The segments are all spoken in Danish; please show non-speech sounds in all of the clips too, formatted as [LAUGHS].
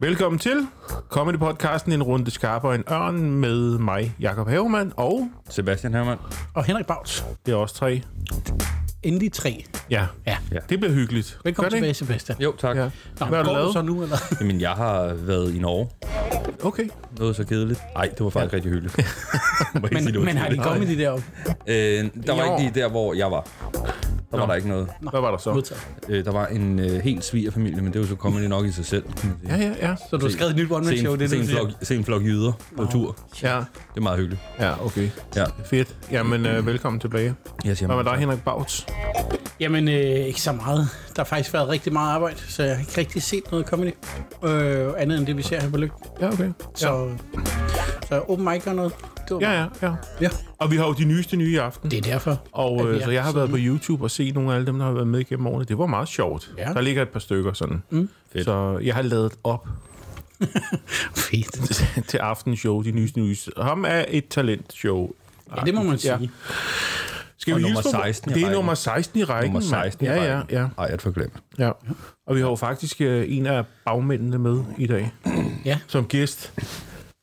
Velkommen til Comedy Podcasten, en runde skarp og en ørn med mig, Jakob Havemann, og Sebastian Hermann. Og Henrik Bauts. det er os tre. Endelig tre. Ja, Ja. det bliver hyggeligt. Velkommen Gør tilbage? Sebastian. Jo, tak. Ja. Nå, Hvad har du lavet? så nu, eller? [LAUGHS] Jamen, jeg har været i Norge. Okay. Noget så kedeligt. Nej, det var faktisk ja. rigtig hyggeligt. [LAUGHS] Sige, Men, men har de kedeligt. comedy deroppe? Øh, der var Jo. ikke lige der, hvor jeg var. Der var Nå. der ikke noget. Hvad var der så? Modtaget. Øh, der var en øh, helt svigerfamilie, men det var så comedy nok i sig selv. Ja, ja, ja. Så du har skrevet et nyt one-man-show, det er se, det, en flok, se en flok jyder på tur. Ja, Det er meget hyggeligt. ja okay. Ja. Fedt. Jamen, øh, velkommen tilbage. Jeg siger Hvad med dig, Henrik Bauts? Jamen, øh, ikke så meget. Der har faktisk været rigtig meget arbejde, så jeg har ikke rigtig set noget comedy. Øh, andet end det, vi ser her på Lygten. Ja, okay. Så, så open mic og noget. Det var Ja, ja, ja. ja. Og vi har jo de nyeste nye i aften. Det er derfor. Og øh, så jeg har været på YouTube og set nogle af alle dem, der har været med igennem årene. Det var meget sjovt. Ja. Der ligger et par stykker sådan. Mm. Fedt. Så jeg har lavet op [LAUGHS] Fedt. til aftenshow, de nyeste nyeste. Ham er et talentshow. Ja, det må man sige. Ja. Skal Og vi nummer hilse på- 16 i Det er nummer 16 i rækken. Nummer mand. 16 i Ja, ja, rækken. ja, Ej, jeg får glemt. ja. Og vi har jo faktisk øh, en af bagmændene med i dag [CLEARS THROAT] Ja. som gæst.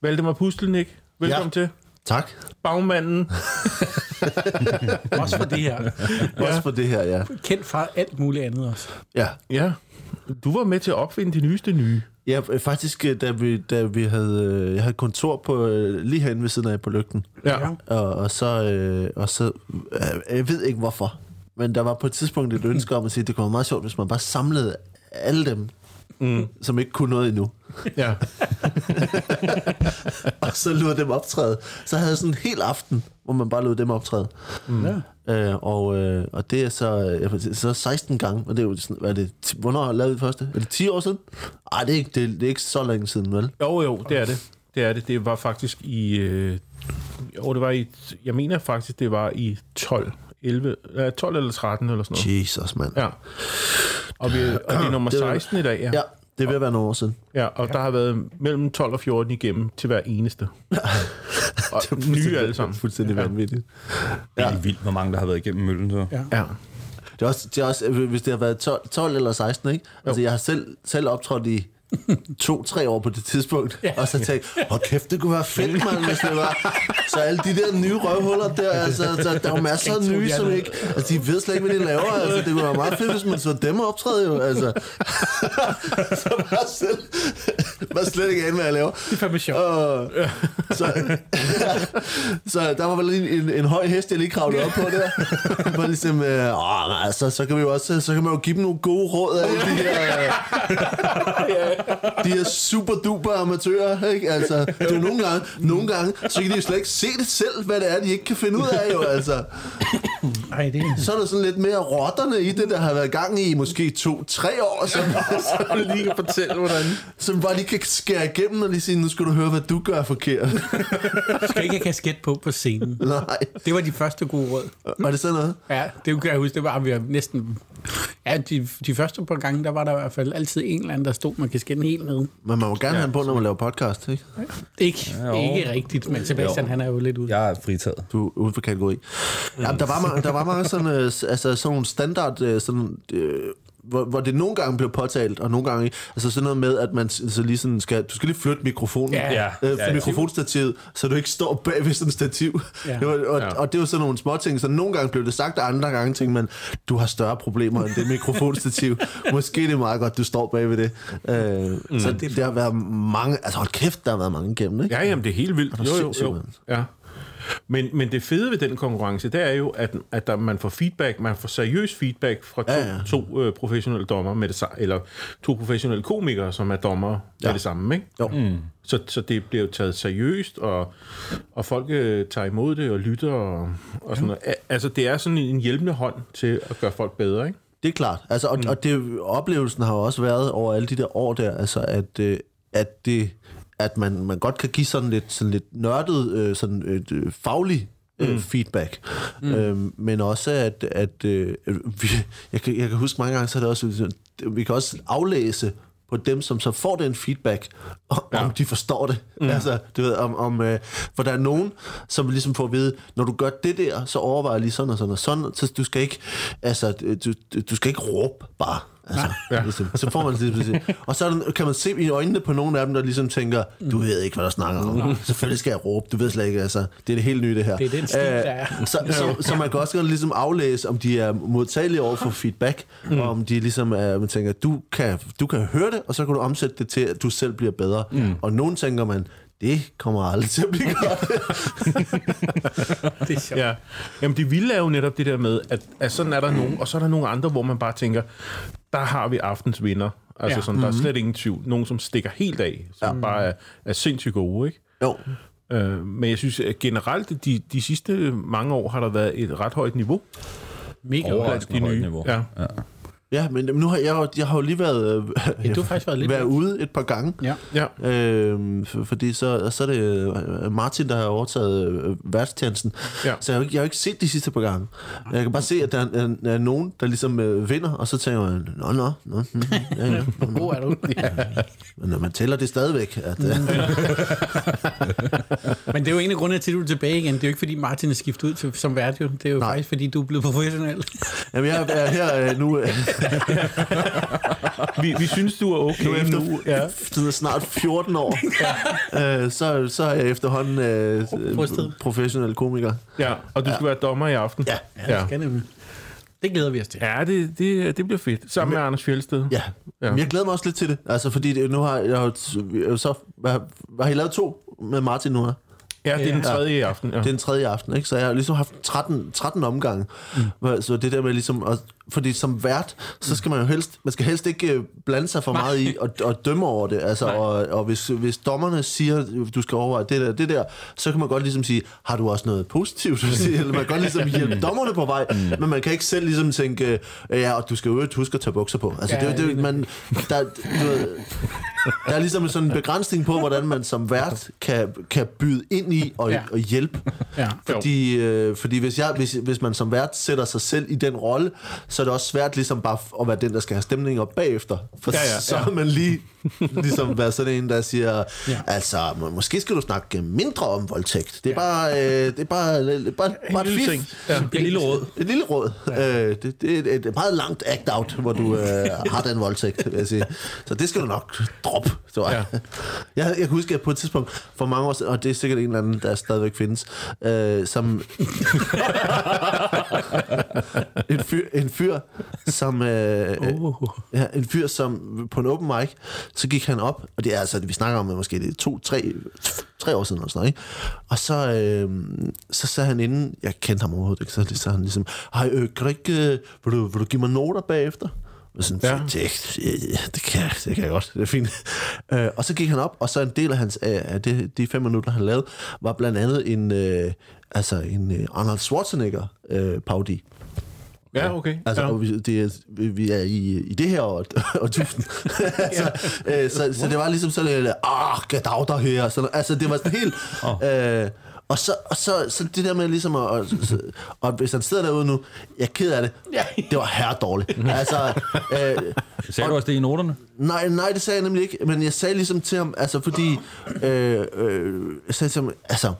Valdemar Pustelnik. Velkommen ja. til. Tak. Bagmanden. [LAUGHS] Også for det her. Også for det her, ja. Kendt fra alt muligt andet også. Ja, Ja. Du var med til at opfinde de nyeste nye. Ja øh, faktisk, øh, da vi, da vi havde, øh, jeg havde kontor på, lige herinde ved siden af på lygten, Ja. Ja. og, og så, øh, og så øh, jeg ved ikke hvorfor, men der var på et tidspunkt et ønske om at sige, at det kunne være meget sjovt, hvis man bare samlede alle dem, mm. som ikke kunne noget endnu, ja. [LAUGHS] og så lod dem optræde. Så havde jeg sådan en hel aften, hvor man bare lod dem optræde. Mm. Ja. Øh, og, øh, og det er så, så 16 gange, og det er jo sådan, hvad er det, hvornår lavede vi det første? Er det 10 år siden? Nej, det er ikke, det, det er ikke så længe siden, vel? Jo, jo, det er det. Det er det. Det var faktisk i... Øh, jo, det var i... Jeg mener faktisk, det var i 12. 11, ja, 12 eller 13 eller sådan noget. Jesus, mand. Ja. Og, vi, og det er nummer Det var- 16 i dag, ja. Ja, det ved at være nogle år siden. ja og der har været mellem 12 og 14 igennem til hver eneste. [LAUGHS] og nye alle sammen. Fuldstændig ja. vanvittigt. Det er ja. vildt, hvor mange der har været igennem møllen. Så. Ja. Ja. Det er også, det er også hvis det har været 12, 12 eller 16, ikke? Altså, jeg har selv, selv optrådt i to-tre år på det tidspunkt, ja. og så tænkte jeg, hold kæft, det kunne være fedt, man, hvis det var. Så alle de der nye røvhuller der, altså, så der er jo masser af nye, som ikke, altså, de ved slet ikke, hvad de laver, altså, det kunne være meget fedt, hvis man så dem optræde, jo, altså. [LAUGHS] så var jeg selv, [LAUGHS] var slet ikke an, hvad jeg laver. Det er fandme sjovt. Og, så, [LAUGHS] så der var vel en, en, en høj hest, jeg lige kravlede op på der. [LAUGHS] Var ligesom, øh, åh, nej, så, så kan vi jo også, så kan man jo give dem nogle gode råd af de her, de her super duper amatører, ikke? Altså, det er nogle gange, nogle gange, så kan de jo slet ikke se det selv, hvad det er, de ikke kan finde ud af, jo, altså. Ej, det er... Så er der sådan lidt mere rotterne i det, der har været gang i måske to-tre år, så, [LAUGHS] Og lige kan fortælle, hvordan... som bare lige kan skære igennem, og lige sige, nu skal du høre, hvad du gør forkert. Du skal ikke have kasket på på scenen. [LAUGHS] Nej. Det var de første gode råd. Var det sådan noget? Ja, det kan jeg huske, det var vi næsten... Ja, de, de første par gange, der var der i hvert fald altid en eller anden, der stod med kasketten helt nede. Men man må gerne ja, have den på, når man laver podcast, ikke? Ikke, jo. ikke rigtigt, men Sebastian, Jo. han er jo lidt ude. Jeg er fritaget. Du er uden for kategori. Ja, der var der var mange sådan, øh, altså sådan nogle standard, øh, sådan, øh, hvor, hvor det nogle gange blev påtalt, og nogle gange ikke. Altså sådan noget med, at man så lige sådan skal, du skal lige flytte mikrofonen, Ja. Ja, øh, ja, ja. mikrofonstativet, så du ikke står bag ved sådan et stativ. Ja. Det var, og, Ja. og det var sådan nogle små ting, så nogle gange blev det sagt, og andre gange tænkte man, du har større problemer end det mikrofonstativ. [LAUGHS] Måske det er meget godt, du står bag ved det. Øh, mm. Så det, der har været mange, altså hold kæft, der har været mange igennem, ikke? Ja, jamen, det er helt vildt. er Jo, jo, jo. Ja. Men, men det fede ved den konkurrence, det er jo, at, at der, man får feedback, man får seriøs feedback fra to, Ja, ja, ja. ja. to øh, professionelle dommer med det, eller to professionelle komikere, som er dommer ja. Ja. med det samme, ikke? Jo. Mm. Så, så det bliver jo taget seriøst, og, og folk øh, tager imod det og lytter, og, og sådan noget. A- Altså, det er sådan en hjælpende hånd til at gøre folk bedre, ikke? Det er klart. Altså, og, mm. og det, oplevelsen har jo også været over alle de der år der, altså at, øh, at, det, at man, man godt kan give sådan lidt, sådan lidt nørdet, øh, sådan et, øh, faglig øh, mm. feedback. Mm. Øhm, men også at, at øh, [LAUGHS] vi, jeg, kan, jeg kan huske mange gange, så er det også, vi kan også aflæse på dem, som så får den feedback, [LAUGHS] om, ja. om de forstår det. Mm. Altså, du ved, om, om, øh, for der er nogen, som ligesom får at vide, når du gør det der, så overvejer lige sådan og sådan og sådan, så du skal ikke, altså, du, du skal ikke råbe bare. Altså, ja. ligesom, så får man det ligesom, Og så kan man se i øjnene på nogle af dem, der ligesom tænker, du ved ikke, hvad der snakker om. Selvfølgelig skal jeg råbe, du ved slet ikke, altså, det er det helt nye det her. Det er den stil, der er. så, så, så, man kan også godt ligesom aflæse, om de er modtagelige over for feedback, mm. og om de ligesom er, man tænker, du kan, du kan høre det, og så kan du omsætte det til, at du selv bliver bedre. Mm. Og nogen tænker man, det kommer aldrig til at blive godt. [LAUGHS] Det er sjovt. Ja. Jamen det vilde er jo netop det der med, at, at sådan er der nogen, og så er der nogle andre, hvor man bare tænker, der har vi aftens vinder. Altså Ja. sådan, der er slet ingen tvivl. Nogen, som stikker helt af, som ja. bare er, er sindssygt gode, ikke? jo, Øh, men jeg synes at generelt, de, de sidste mange år har der været et ret højt niveau Mega højt niveau. Ja. Ja. Ja, men nu har jeg, jo- jeg har jo lige været, øh, Ja, du har faktisk været lidt været ude et par gange. Ja. Ja. Øhm, for, fordi så, så er det øh, Martin, der har overtaget øh, værtstjenesten. Ja. Så jeg har, jo ikke, jeg har ikke set de sidste par gange. Jeg kan bare se, at der er, er, er nogen, der ligesom øh, vinder, og så tænker man, nå, nå, nå, ja, ja. [LAUGHS] Hvor god er du? Ja. Men når man tæller det stadigvæk, at, øh, Men det er jo en af grundene til, at du er tilbage igen. Det er jo ikke, fordi Martin er skiftet ud til, som vært. Det er jo. Nej. faktisk, fordi du er blevet professionel. jamen, jeg er her øh, nu, øh, [LAUGHS] Vi, vi synes, du er okay nu efter nu. Ja. ja. snart 14 år, øh, så, så er jeg efterhånden øh, Brystet. professionel komiker. ja, og du skal være dommer i aften. Ja. Ja, det skal nemlig. Det glæder vi os til. Ja, det, det, det bliver fedt. Sammen med Anders Fjeldsted. Ja. Ja. ja. Men jeg glæder mig også lidt til det. Altså, fordi det, nu har jeg jo så... Hvad, hvad har I lavet to med Martin nu her? Ja, det er den tredje i aften. Ja. Det er den tredje aften, ikke? Så jeg har ligesom haft 13, 13 omgange. Mm. Så det der med ligesom... At, fordi som vært, så skal man jo helst... Man skal helst ikke øh, blande sig for Nej. meget i og, og dømme over det. Altså, og, og hvis, hvis dommerne siger, du skal overveje det der, det der, så kan man godt ligesom sige, har du også noget positivt at sige? Eller man kan godt ligesom [LAUGHS] hjælpe dommerne på vej, mm. men man kan ikke selv ligesom tænke, øh, ja, og du skal jo huske at tage bukser på. Altså, Ja, det, det, man, der, du der er ligesom sådan en begrænsning på, hvordan man som vært kan, kan byde ind i og, ja. og hjælpe. Ja. Fordi, øh, fordi hvis, jeg, hvis, hvis man som vært sætter sig selv i den rolle, så er det også svært ligesom bare at være den, der skal have stemningen op bagefter. For Ja, ja, så ja. har man lige [LAUGHS] ligesom været sådan en, der siger, Ja. ja. altså, må- måske skal du snakke mindre om voldtægt. Det er bare, øh, det er bare, det er bare, bare et lille ting. Ja. En lille råd. Et lille råd. Ja. Øh, det, det, er et, et meget langt act-out, hvor du øh, [LAUGHS] har den voldtægt, vil jeg sige. Så det skal du nok droppe, tror jeg. Ja. [LAUGHS] Jeg, jeg kan huske, at på et tidspunkt for mange år siden, og det er sikkert en eller anden, der stadigvæk findes, øh, som... en, fyr, en fyr, som... Øh, Uh. ja, en fyr, som på en open mic, så gik han op, og det er altså, vi snakker om måske det to, tre, tre år siden eller sådan noget, ikke? Og så, øh, så sagde han inden, jeg kendte ham overhovedet ikke, så det sagde han ligesom, hej, øh, kan du ikke, øh, vil, du, vil du give mig noter bagefter? Og sådan, Ja. det, det, det, kan, jeg- det kan jeg godt, det er fint. Øh, og så gik han op, og så en del af, hans, af det, de fem minutter, han lavede, var blandt andet en, øh, altså en øh, Arnold Schwarzenegger øh. Ja, okay. Altså, ja. ja. vi, det er, vi- er i, i det her år, [LAUGHS] og tusind. [LAUGHS] altså, øh, så, så det var ligesom sådan lidt, ah, der her. Så, altså, det var sådan helt... Øh, og så, og så, så det der med ligesom at... Og, så, og hvis han sidder derude nu, jeg er ked af det. Ja. Det var her dårligt. Altså, øh, [LAUGHS] Sagde du også det i noterne? Nej, nej, det sagde jeg nemlig ikke. Men jeg sagde ligesom til ham, altså fordi... Øh, øh, jeg sagde til ham, altså...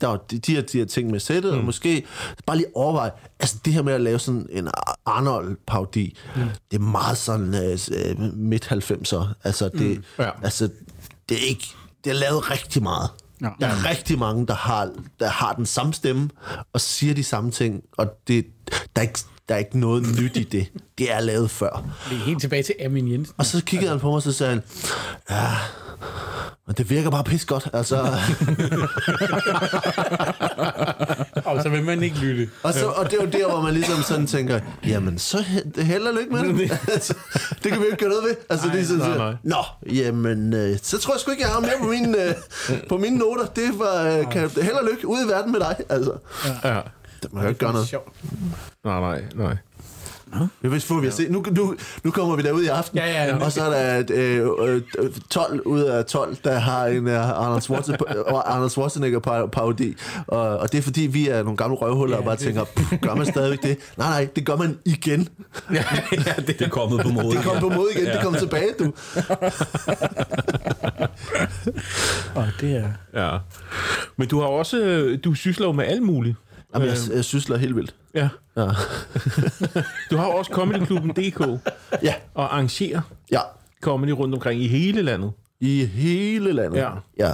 Der var de, de, her, de her ting med sættet, mm. og måske bare lige overveje, altså det her med at lave sådan en Arnold-parodi, mm. det er meget sådan øh, midt-90'er. Altså det, mm. Ja. altså, det er ikke... Det er lavet rigtig meget. Ja. Der er rigtig mange, der har, der har den samme stemme, og siger de samme ting, og det, der, er ikke, der er ikke noget nyt i det. Det er lavet før. Vi er helt tilbage til Amin Jensen. Og så kiggede han på mig, og så sagde han, ja, men det virker bare pis godt. Altså, [LAUGHS] Og så vil man ikke lytte. og, så, og det er jo der, hvor man ligesom sådan tænker, jamen, så he- held og lykke med det. altså, [LAUGHS] [LAUGHS] det kan vi jo ikke gøre noget ved. Altså, Nej, det er sådan, nej, nej. Nå, jamen, øh, så tror jeg sgu ikke, jeg har mere på mine, øh, på mine noter. Det var, øh, kan, held og lykke ude i verden med dig. Altså, ja. Det må jeg ikke gøre noget. Sjovt. Nej, nej, nej. Ja, Hvis får vi at se. Nu, nu, nu kommer vi derud i aften, Ja, ja, ja. og så er der øh, øh, 12 ud af 12, der har en uh, Arnold, Schwarzenegger, [LAUGHS] Arnold Schwarzenegger par- parodi. Og, og det er fordi, vi er nogle gamle røvhuller Ja, og bare det- tænker, "Pff, gør man stadigvæk det? Nej, nej, det gør man igen. [LAUGHS] Ja, ja, det, Det er kommet på mode. Det kom på måde igen, det kom tilbage, du. [LAUGHS] Og det er... ja. Men du har også, øh, du sysler jo med alt muligt. Jamen, jeg, jeg sysler helt vildt. Ja. Ja. [LAUGHS] Du har også comedyklubben.dk ja, og arrangerer ja. comedy rundt omkring i hele landet. I hele landet. Ja. Ja,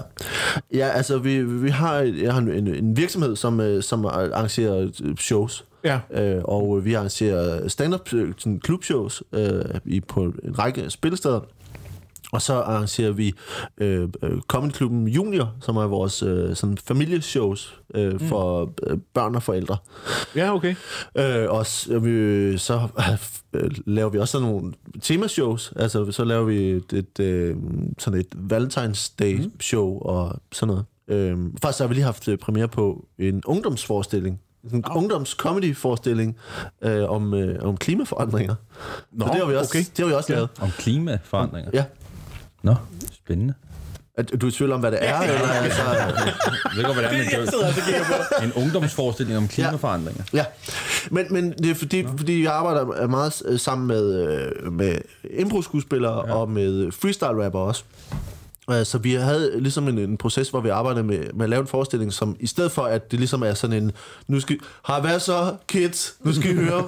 ja altså vi, vi har, jeg har en, en virksomhed, som, øh, som arrangerer øh, shows. Ja. Øh, og vi arrangerer stand-up øh, klubshows øh, i, på en række spillesteder. Og så arrangerer vi øh, øh, Comedy Klubben Junior, som er vores øh, sådan familieshows øh, for øh, børn og forældre. Ja, okay. Øh, og s- og vi, så øh, laver vi også sådan nogle temashows. Altså, så laver vi et, et, øh, sådan et Valentine's Day show og sådan noget. Øh, faktisk har vi lige haft øh, premiere på en ungdomsforestilling. En oh. ungdoms-comedy-forestilling øh, om, øh, om klimaforandringer. Nå, så det har vi også, okay. det har vi også lavet. Om klimaforandringer. Ja. Nå, spændende. At, du er i tvivl om, hvad det er? eller, altså, Jeg ved godt, hvad det er, men det er en ungdomsforestilling om klimaforandringer. Ja, men, men det er fordi, fordi jeg arbejder meget øh, sammen med, øh, med impro-skuespillere ja. og med freestyle-rapper også. Øh, Så vi havde ligesom en, en proces, hvor vi arbejdede med, med at lave en forestilling, som i stedet for, at det ligesom er sådan en, nu skal har hvad så, kids? Nu skal I høre.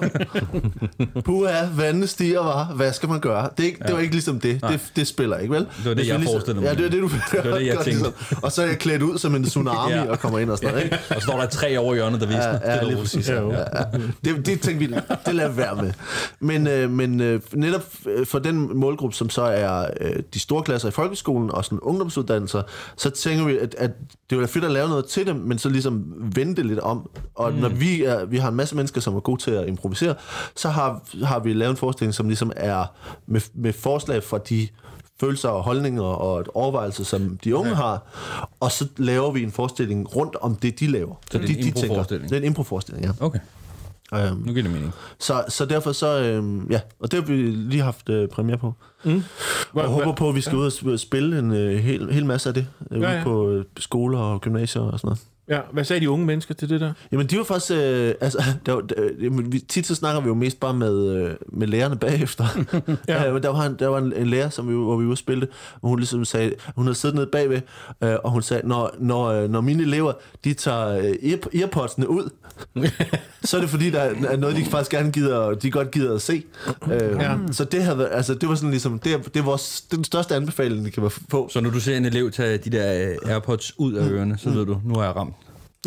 [LAUGHS] Puha, vandene stiger, var. Hvad skal man gøre? Det, er ikke, det var ikke ligesom det. Det, det spiller ikke, vel? Det var det, jeg forestillede mig. Ja, det var det, du Det var det, jeg [LAUGHS] tænkte. ligesom. Og så er jeg klædt ud som en tsunami Ja. og kommer ind og sådan noget, ikke? [LAUGHS] Og så står der tre over i hjørnet, der viser. Ja, ja, lige præcis. Ja, ja. Det, det tænkte vi, det lader være med. Men, øh, men øh, netop øh, for den målgruppe, som så er øh, de store klasser i folkeskolen og sådan ungdomsuddannelser, så tænker vi, at, at det ville være fedt at lave noget til dem, men så ligesom vende det lidt om. Og mm. når vi, er, vi har en masse mennesker, som er gode til at improvisere, så har, har vi lavet en forestilling, som ligesom er med, med forslag fra de følelser og holdninger og et overvejelse, som de unge ja. har, og så laver vi en forestilling rundt om det, de laver. Så det er en de, de tænker. Det er en improforestilling, ja. Okay, Øhm, nu giver det mening. så, så derfor så, øhm, ja, og det har vi lige haft øh, premiere på. Mm. Og jeg håber på, at vi skal ud og sp- spille en øh, hel, hel masse af det, øh, Ja, ude ja. på øh, skoler og gymnasier og sådan noget. Ja, hvad sagde de unge mennesker til det der? Jamen, de var faktisk... Øh, altså, [LAUGHS] der, var- der, jamen, vi, tit så snakker vi jo mest bare med, øh, med lærerne bagefter. [LAUGHS] Ja. ja. men der var, en, der var en, en lærer, som vi, hvor vi var spille det, og hun ligesom sagde... Hun havde siddet nede bagved, øh, og hun sagde, når, når, øh, når mine elever, de tager øh, ear- earpodsene ud, [LAUGHS] så er det fordi, der er noget, de faktisk gerne gider, de godt gider at se. Øh, ja. Så det, havde, altså, det var sådan ligesom... Det, er- det er vores, det er den største anbefaling, de kan få. Så når du ser en elev tage de der øh, Airpods ud af ørerne, så ved du, nu har jeg ramt.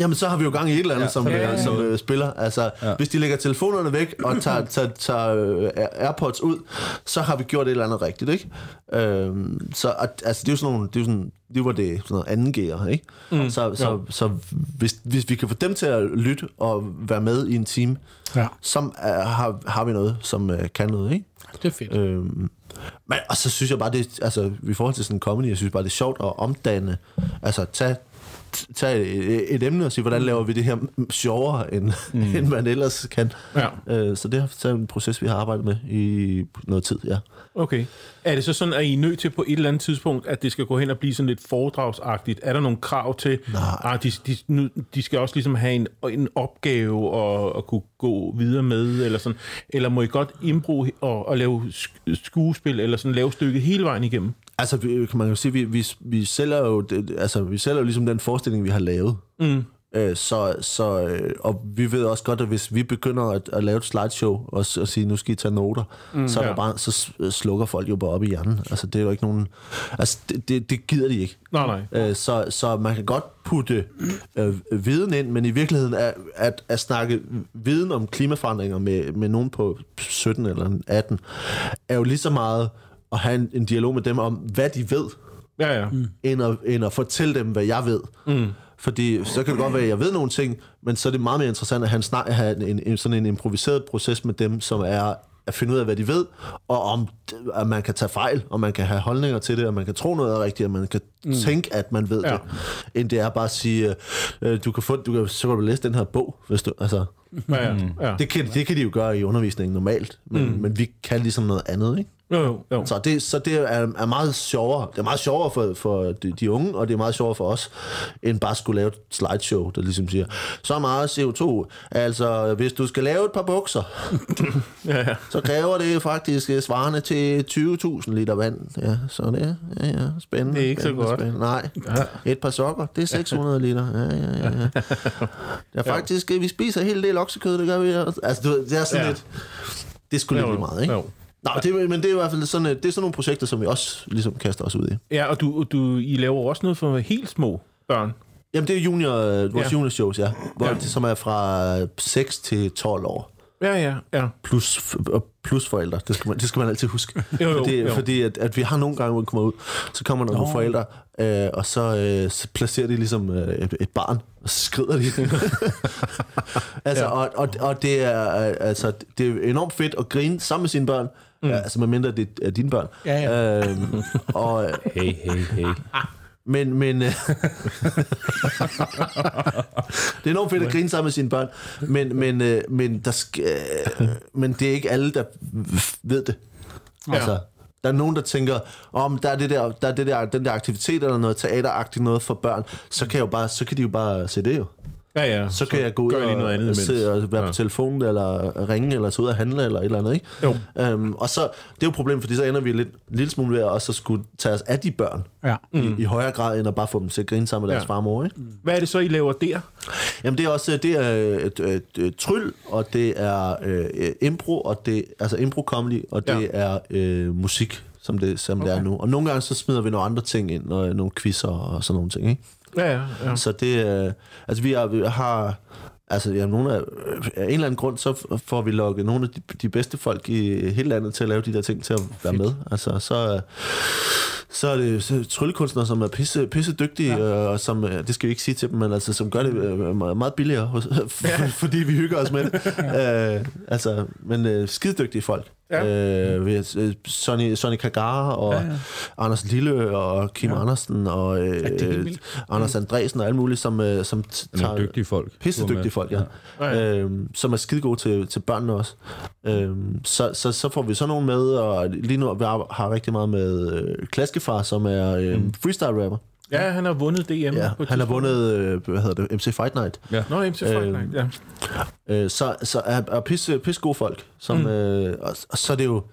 Jamen, så har vi jo gang i et eller andet, Ja, ja, som, så ja, ja, det som øh, spiller. Altså, Ja. ja. hvis de lægger telefonerne væk og tager, [CLEARS THROAT] tager, tager øh, Airpods ud, så har vi gjort et eller andet rigtigt, ikke? Øhm, så at, altså, det er jo sådan nogle, det er jo sådan, det var det sådan noget anden gear, ikke? Mm, så så, så hvis, hvis vi kan få dem til at lytte og være med i en team, Ja, så uh, har, har vi noget, som uh, kan noget, ikke? det er fedt. Øhm, men, og så synes jeg bare, det, altså, i forhold til sådan en comedy, jeg synes bare, det er sjovt at omdanne, altså tage, tage et, et emne og sige, hvordan laver vi det her sjovere, end, mm. [LAUGHS] end man ellers kan. Ja. Øh, så det er en proces, vi har arbejdet med i noget tid, ja. Okay. Er det så sådan, at I er nødt til på et eller andet tidspunkt, at det skal gå hen og blive sådan lidt foredragsagtigt? Er der nogle krav til, at de, de, nu, de skal også ligesom have en, en opgave og, og kunne gå videre med, eller sådan? Eller må I godt impro og, og lave sk- skuespil, eller sådan lave stykket hele vejen igennem? Altså, vi, kan man jo sige, vi, vi, vi sælger jo, det, altså, vi sælger jo ligesom den forestilling, vi har lavet. Mm. Øh, så, så, øh, og vi ved også godt, at hvis vi begynder at, at lave et slideshow og, og sige, nu skal I tage noter, mm, så, er ja. der bare, så s- slukker folk jo bare op i hjernen. Altså, det er jo ikke nogen... Altså, det, det, det gider de ikke. Nej, nej. Øh, så, så man kan godt putte øh, viden ind, men i virkeligheden er, at, at snakke viden om klimaforandringer med, med nogen på 17 eller 18, er jo lige så meget at have en, en dialog med dem om, hvad de ved, Ja, ja. Mm. end at, end at fortælle dem, hvad jeg ved. Mm. Fordi så kan det godt være, at jeg ved nogle ting, men så er det meget mere interessant at have, en snak, at have en, en, sådan en improviseret proces med dem, som er at finde ud af, hvad de ved, og om at man kan tage fejl, og man kan have holdninger til det, og man kan tro noget er rigtigt, og man kan mm. tænke, at man ved Ja. det, end det er bare at sige, øh, du kan få, du kan, så kan du læse den her bog, hvis du, altså, Ja, ja. ja. det kan, det kan de jo gøre i undervisningen normalt, men, mm. men vi kan ligesom noget andet, ikke? Jo, jo, jo. Så det, så det er, er meget sjovere. Det er meget sjovere for, for de, de unge, og det er meget sjovere for os, end bare skulle lave et slideshow, der ligesom siger, så meget CO2. Altså, hvis du skal lave et par bukser, [LAUGHS] Ja, ja. så kræver det faktisk svarende til 20.000 liter vand. Ja, så det er ja, ja, spændende. Det er ikke så spændende, godt. tilbage. Nej, et par sokker, det er 600 liter. Ja, ja, ja. ja. [LAUGHS] Det er faktisk, vi spiser en hel del oksekød, det gør vi. Altså, det er sådan Ja. lidt... Det er sgu lidt meget, ikke? jo. Nå, det, men det er i hvert fald sådan, øh, det er sådan nogle projekter, som vi også ligesom kaster os ud i. Ja, og du, du, I laver også noget for helt små børn. Jamen, det er junior, øh, vores Ja. junior shows, ja. Hvor, Ja. Som er fra 6 til 12 år. Ja, ja, ja. Plus, plus forældre. Det skal man, det skal man altid huske. [LAUGHS] Jo, jo, fordi jo. fordi at, at vi har nogle gange, hvor vi kommer ud, så kommer der nogle forældre, øh, og så, øh, så placerer de ligesom øh, et, et barn, og så skrider de. [LAUGHS] altså, Ja. ja. og, og, og det, er, øh, altså, det er enormt fedt at grine sammen med sine børn, mm. ja, altså medmindre det er dine børn. Ja, ja. Øhm, og, øh, [LAUGHS] Hey, hey, hey. men, men øh, det er enormt fedt at grine sammen med sine børn, men, men, øh, men, der skal, øh, men det er ikke alle, der ved det. Ja. Altså, der er nogen, der tænker, om der er, det der, der er det der, den der aktivitet eller noget teateragtigt noget for børn, så kan, jeg jo bare, så kan de jo bare se det jo. Ja, ja. Så kan jeg gå ud og, noget andet og, se, og være Ja. på telefonen, eller ringe, eller tage ud og handle, eller et eller andet, ikke? Jo. Øhm, og så, det er jo et problem, fordi så ender vi lidt, en lille smule ved at også at skulle tage os af de børn, Ja. mm. i, i højere grad, end at bare få dem til at grine sammen med deres Ja. far og mor, ikke? Hvad er det så, I laver der? Jamen det er også det er et, et, et tryl, og det er øh, impro, og det altså impro comedy, og det Ja. ja. er øh, musik, som det, som okay. det er nu. Og nogle gange så smider vi nogle andre ting ind, og nogle quizzer og sådan nogle ting, ikke? Ja, ja, ja. Så det øh, altså vi, er, vi har altså ja, nogle af, af en eller anden grund, så får vi lukket nogle af de, de bedste folk i hele landet til at lave de der ting, til at være med. Altså så, øh, så er det så tryllekunstnere, som er pisse, pisse dygtige, ja. og som, øh, det skal vi ikke sige til dem, men altså, som gør det øh, meget meget billigere, hos, [LAUGHS] ja. fordi vi hygger os med det. [LAUGHS] øh, altså, men øh, skide dygtige folk. Ja. Ja. Øh, vi øh, Sonny, Sonny Kagara og ja, ja. Anders Lille og Kim ja. Andersen og øh, vildt. Anders Andresen og alle mulige, som, øh, som tager dygtige folk. pisse dygtige folk, ja. Ja. ja. Øhm, som er skide gode til, til børnene også. Øhm, så, så, så får vi sådan nogle med, og lige nu vi har, har rigtig meget med øh, Klaskefar, som er øh, mm. freestyle rapper. Ja, han har vundet DM. Ja, han har vundet, øh, hvad hedder det, MC Fight Night. Ja. Nå, MC Fight Øhm, Night, ja. Øh, så, så er, er pisse, pisse gode folk. Som, mm. øh, og, og, så er det jo...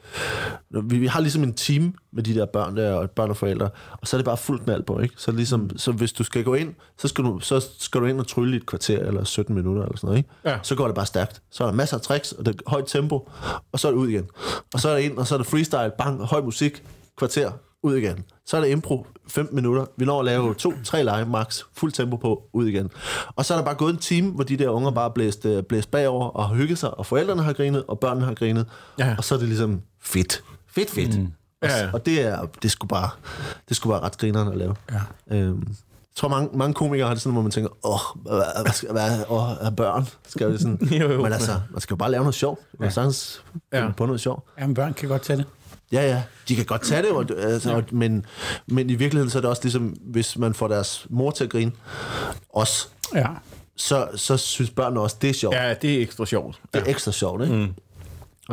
Vi, vi har ligesom en team med de der børn der, og børn og forældre, og så er det bare fuldt med alt på, ikke? Så, ligesom, mm. så hvis du skal gå ind, så skal, du, så skal du ind og trylle i et kvarter, eller 17 minutter, eller sådan noget, ikke? Ja. Så går det bare stærkt. Så er der masser af tricks, og det er højt tempo, og så er det ud igen. Og så er det ind, og så er det freestyle, bang, høj musik, kvarter, ud igen. Så er det impro, 15 minutter. Vi når at lave to, tre lege max, fuld tempo på, ud igen. Og så er der bare gået en time, hvor de der unger bare blæst, øh, blæst bagover og har hygget sig, og forældrene har grinet, og børnene har grinet. Ja. Og så er det ligesom fedt. Fedt, fedt. Mm. Og, Ja, ja. og det er, det skulle bare, det skulle bare ret grineren at lave. Ja. Øhm, jeg tror, mange, mange komikere har det sådan, hvor man tænker, åh, hvad, hvad, skal, hvad åh, er børn? Skal vi sådan? [LAUGHS] Jo, jo. Men altså, man skal jo bare lave noget sjovt. Man ja. sagtens Ja. ja. på noget sjovt. Jamen, børn kan godt tage det. Ja, ja. De kan godt tage det, og, altså, og, men, men i virkeligheden så er det også ligesom, hvis man får deres mor til at grine, også, Ja. så, så synes børnene også, det er sjovt. Ja. Ja, det er ekstra sjovt. Det er ekstra sjovt, ikke? Mm.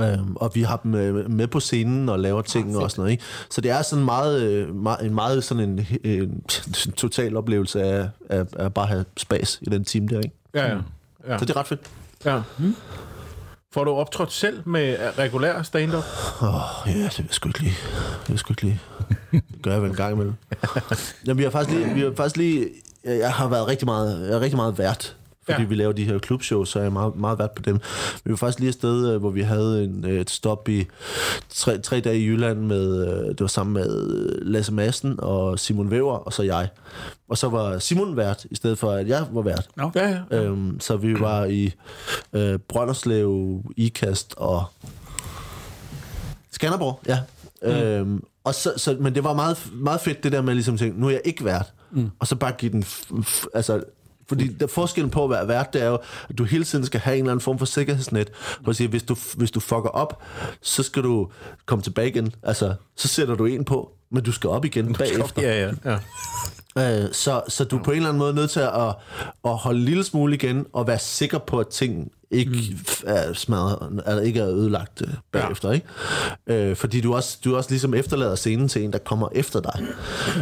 Øhm, og vi har dem øh, med på scenen og laver ting og sådan noget, ikke? Så det er sådan meget, øh, meget, en meget sådan en, en [LAUGHS] total oplevelse af, af, af bare at have spas i den team der, ikke? Ja, ja. ja. Så det er ret fedt. ja. Får du optrådt selv med regulær stand-up? Åh, oh, ja, det vil jeg sgu ikke lige. Det vil jeg sgu ikke lige. Det gør jeg vel en gang imellem. [LAUGHS] Jamen, vi har faktisk lige... Vi har faktisk lige jeg har været rigtig meget, jeg er rigtig meget vært, fordi Ja. ja. vi laver de her klubshows, så er jeg meget, meget vært på dem. Vi var faktisk lige et sted, øh, hvor vi havde en, øh, et stop i tre, tre dage i Jylland med, øh, det var sammen med Lasse Madsen og Simon Væver, og så jeg. Og så var Simon vært, i stedet for at jeg var vært. Nå. Ja, ja. Øhm, så vi var i øh, Brønderslev, Ikast og Skanderborg, ja. Mm. Øhm, og så, så, men det var meget, meget fedt det der med ligesom at tænke, nu er jeg ikke vært. Mm. Og så bare give den... F- f- altså, fordi der forskellen på at være vært, det er jo, at du hele tiden skal have en eller anden form for sikkerhedsnet. Hvor siger, hvis du, hvis du fucker op, så skal du komme tilbage igen. Altså, så sætter du en på, men du skal op igen bagefter. Ja, ja, ja. Øh, så, så du er på en eller anden måde nødt til at, at holde en lille smule igen, og være sikker på, at ting ikke mm. er smadret, er, ikke er ødelagt øh, bagefter, ikke? Øh, fordi du også, du også ligesom efterlader scenen til en, der kommer efter dig.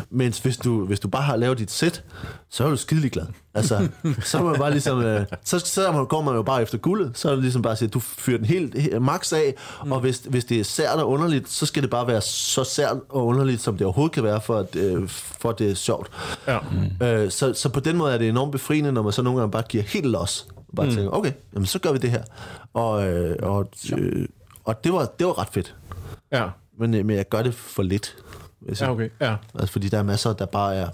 Mens hvis du, hvis du bare har lavet dit sæt, så er du skidelig glad. Altså, [LAUGHS] så er man bare ligesom, øh, så, så man, går man jo bare efter guldet, så er det ligesom bare at sige, du fyrer den helt, helt max af, mm. og hvis, hvis det er sært og underligt, så skal det bare være så sært og underligt, som det overhovedet kan være, for at, øh, for at det er sjovt. Ja. Mm. Øh, så, så på den måde er det enormt befriende, når man så nogle gange bare giver helt los. Bare mm. tænker, okay, jamen så gør vi det her. Og, øh, og, øh, og det, var, det var ret fedt. Ja. Men, øh, men jeg gør det for lidt. Ja, okay. Ja. Altså, fordi der er masser, der bare er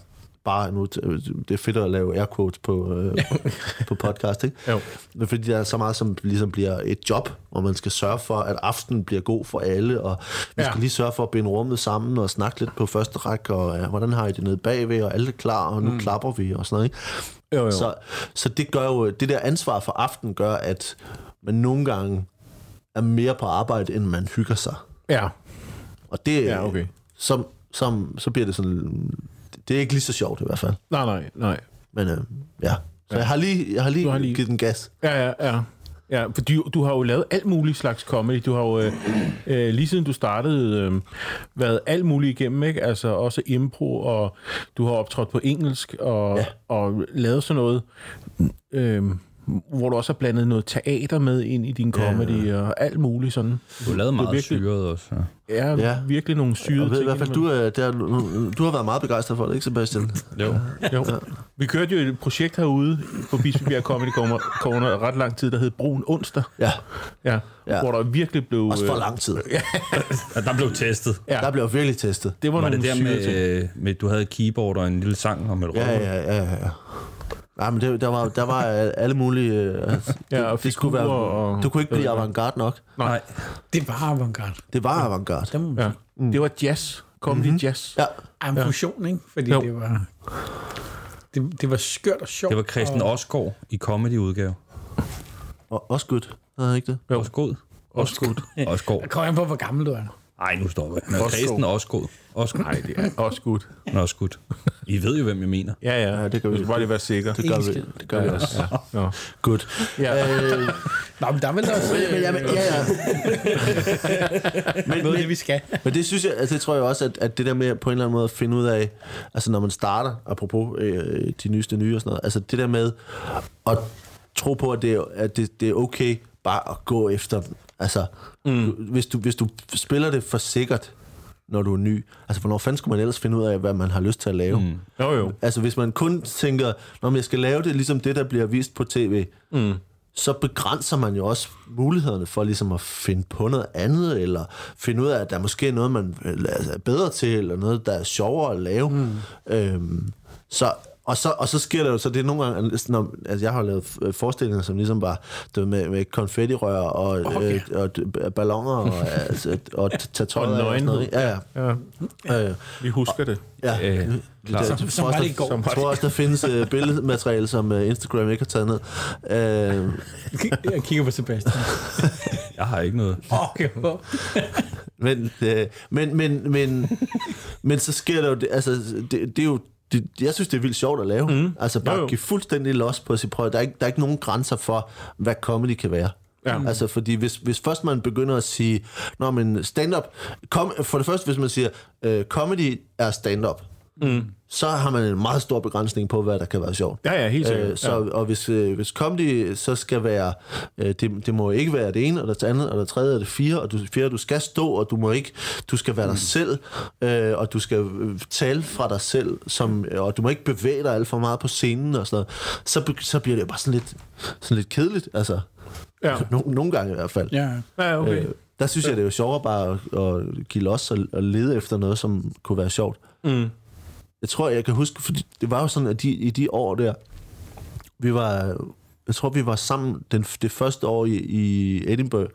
bare nu, det er fedt at lave air quotes på, øh, [LAUGHS] på podcast, ikke? Jo. Fordi der er så meget, som ligesom bliver et job, hvor man skal sørge for, at aftenen bliver god for alle, og vi Ja. skal lige sørge for at binde rummet sammen og snakke lidt på første række, og ja, hvordan har I det nede bagved, og alle er klar, og nu mm. klapper vi, og sådan noget, ikke? Jo, jo. Så, så det gør jo, det der ansvar for aften gør, at man nogle gange er mere på arbejde, end man hygger sig. Ja. Og det, Ja, okay. så, så, så bliver det sådan, det er ikke lige så sjovt i hvert fald. Nej, nej, nej. Men øh, ja, så jeg har lige, jeg har lige, har lige givet den gas. Ja, ja, ja. Ja, for du, du har jo lavet alt muligt slags comedy. Du har jo, øh, øh, lige siden du startede, øh, været alt muligt igennem, ikke? Altså også impro, og du har optrådt på engelsk, og, ja. Og lavet sådan noget, øh, hvor du også har blandet noget teater med ind i din comedy, og alt muligt sådan. Du har lavet meget virkelig- syret også. Ja. Ja, ja. Ja. virkelig nogle syrede Jeg ved i ting. hvert fald, du, er, der, du har været meget begejstret for det, ikke Sebastian? Jo. Jo. Vi kørte jo et projekt herude på Bispebjerg Comedy Corner, ret lang tid, der hed Brun Onsdag. Ja, Ja, ja. Ja. Hvor der virkelig blev... også for øh, lang tid. [LAUGHS] Ja, der blev testet. Ja. Der blev virkelig testet. Det var, Var nogle det der syrede ting. med, øh, med, du havde et keyboard og en lille sang om et Ja, røv? ja, ja, ja. ja. Nej, men det, der, var, der var alle mulige... Øh, altså, [LAUGHS] Ja, og det skulle være, og- Du kunne ikke blive avantgarde nok. Nej. Det var avantgarde. Det var avantgarde. Det man Ja. sige. Det var jazz. Comedy mm-hmm. jazz. Ja, en fusion, ikke? Fordi Jo. det var... Det, det var skørt og sjovt. Det var Christian og, Osgaard i comedy-udgave. og også godt. Havde ikke det? Jo. Osgaard. Også godt. Osgaard. Kom an på, hvor gammel du er. Ej, nu stopper jeg. Nå, Osgaard. Christian Osgaard. Osgaard. Nej, det er også godt. Nå, skudt. I ved jo, hvem jeg mener. Ja, ja. Ja, det kan vi. Du skal bare lige være sikker. Det gør vi, det gør vi også. Ja. Ja. Godt. Ja. Øh, Nå, men der er vel også men, men, jamen, ja, ja. noget, det vi skal. Men det synes jeg, altså det tror jeg også, at, at det der med på en eller anden måde at finde ud af, altså når man starter, apropos øh, de nyeste nye og sådan noget, altså det der med at tro på, at det, er- at det, det er okay bare at gå efter. Altså, mm. du, hvis, du, hvis du spiller det for sikkert, når du er ny, altså hvornår fanden skulle man ellers finde ud af, hvad man har lyst til at lave? Mm. Jo, jo. Altså hvis man kun tænker, når jeg skal lave det ligesom det, der bliver vist på tv, mm. så begrænser man jo også mulighederne for ligesom at finde på noget andet, eller finde ud af, at der måske er noget, man altså, er bedre til, eller noget, der er sjovere at lave. Mm. Øhm, så, og, så, og så sker der jo, så det er nogle gange, når, altså jeg har lavet øh, forestillinger, som ligesom bare du ved, med, med konfettirør og, okay. øh, og balloner og, [LAUGHS] altså, og tage tøjet Og sådan noget. ikke? Ja, Ja. ja. Øh, Vi husker det. Ja, Øh, øh, det, Som- det, som tror var det i går. der- Jeg tror også, der findes uh, billedmateriale, som uh, Instagram ikke har taget ned. Uh, Jeg kigger på Sebastian. [LAUGHS] Jeg har ikke noget. Okay. men, uh, men, men, men, men så sker der jo, det, altså, det, det er jo, det, jeg synes, det er vildt sjovt at lave. Mm. Altså bare Jo, jo. give fuldstændig los på sit prøve. Der er, ikke, der er ikke nogen grænser for, hvad comedy kan være. Ja. Altså, fordi hvis, hvis først man begynder at sige, Nå, men stand-up, kom, for det første, hvis man siger, øh, comedy er stand-up, mm. Så har man en meget stor begrænsning på, hvad der kan være sjovt. Ja, ja, helt sikkert. Øh, så, ja. Og hvis, øh, hvis comedy så skal være, øh, det, det må ikke være det ene, og det andet, og det tredje, og det fjerde, og du, fjerde, du skal stå, og du må ikke, du skal være dig selv, øh, og du skal øh, tale fra dig selv, som, og du må ikke bevæge dig alt for meget på scenen og sådan noget, så, så bliver det bare sådan lidt, sådan lidt kedeligt, altså. Ja. No, nogle gange i hvert fald. Ja. Ja, okay. Øh, der synes jeg, det er jo sjovere bare at, at give los og, og lede efter noget, som kunne være sjovt. Mm. Jeg tror, jeg kan huske, fordi det var jo sådan, at de, i de år der, vi var, jeg tror, vi var sammen den, det første år i, i Edinburgh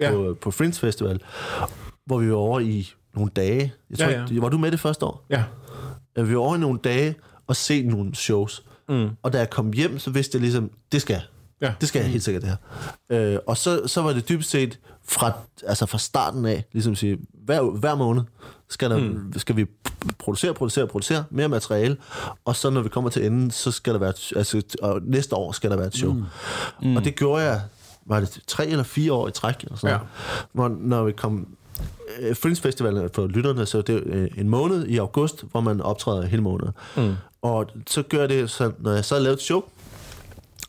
Ja. på, på Fringe Festival, hvor vi var over i nogle dage. Jeg tror, Ja, ja. Var du med det første år? Ja. Ja, Vi var over i nogle dage og se nogle shows. Mm. Og da jeg kom hjem, så vidste jeg ligesom, det skal jeg. Ja. Det skal jeg helt sikkert, det her. Øh, og så, så var det dybest set fra, altså fra starten af, ligesom at sige, hver, hver måned skal, der, mm. skal vi producere, producere, producere mere materiale, og så når vi kommer til enden, så skal der være, et- altså, og næste år skal der være et show. Mm. Mm. Og det gjorde jeg var det tre eller fire år i træk, eller sådan Ja. hvor, når vi kom øh, Fringe Festival for lytterne, så det er øh, en måned i august, hvor man optræder hele måneden. Mm. Og så gør det, så når jeg så lavet et show,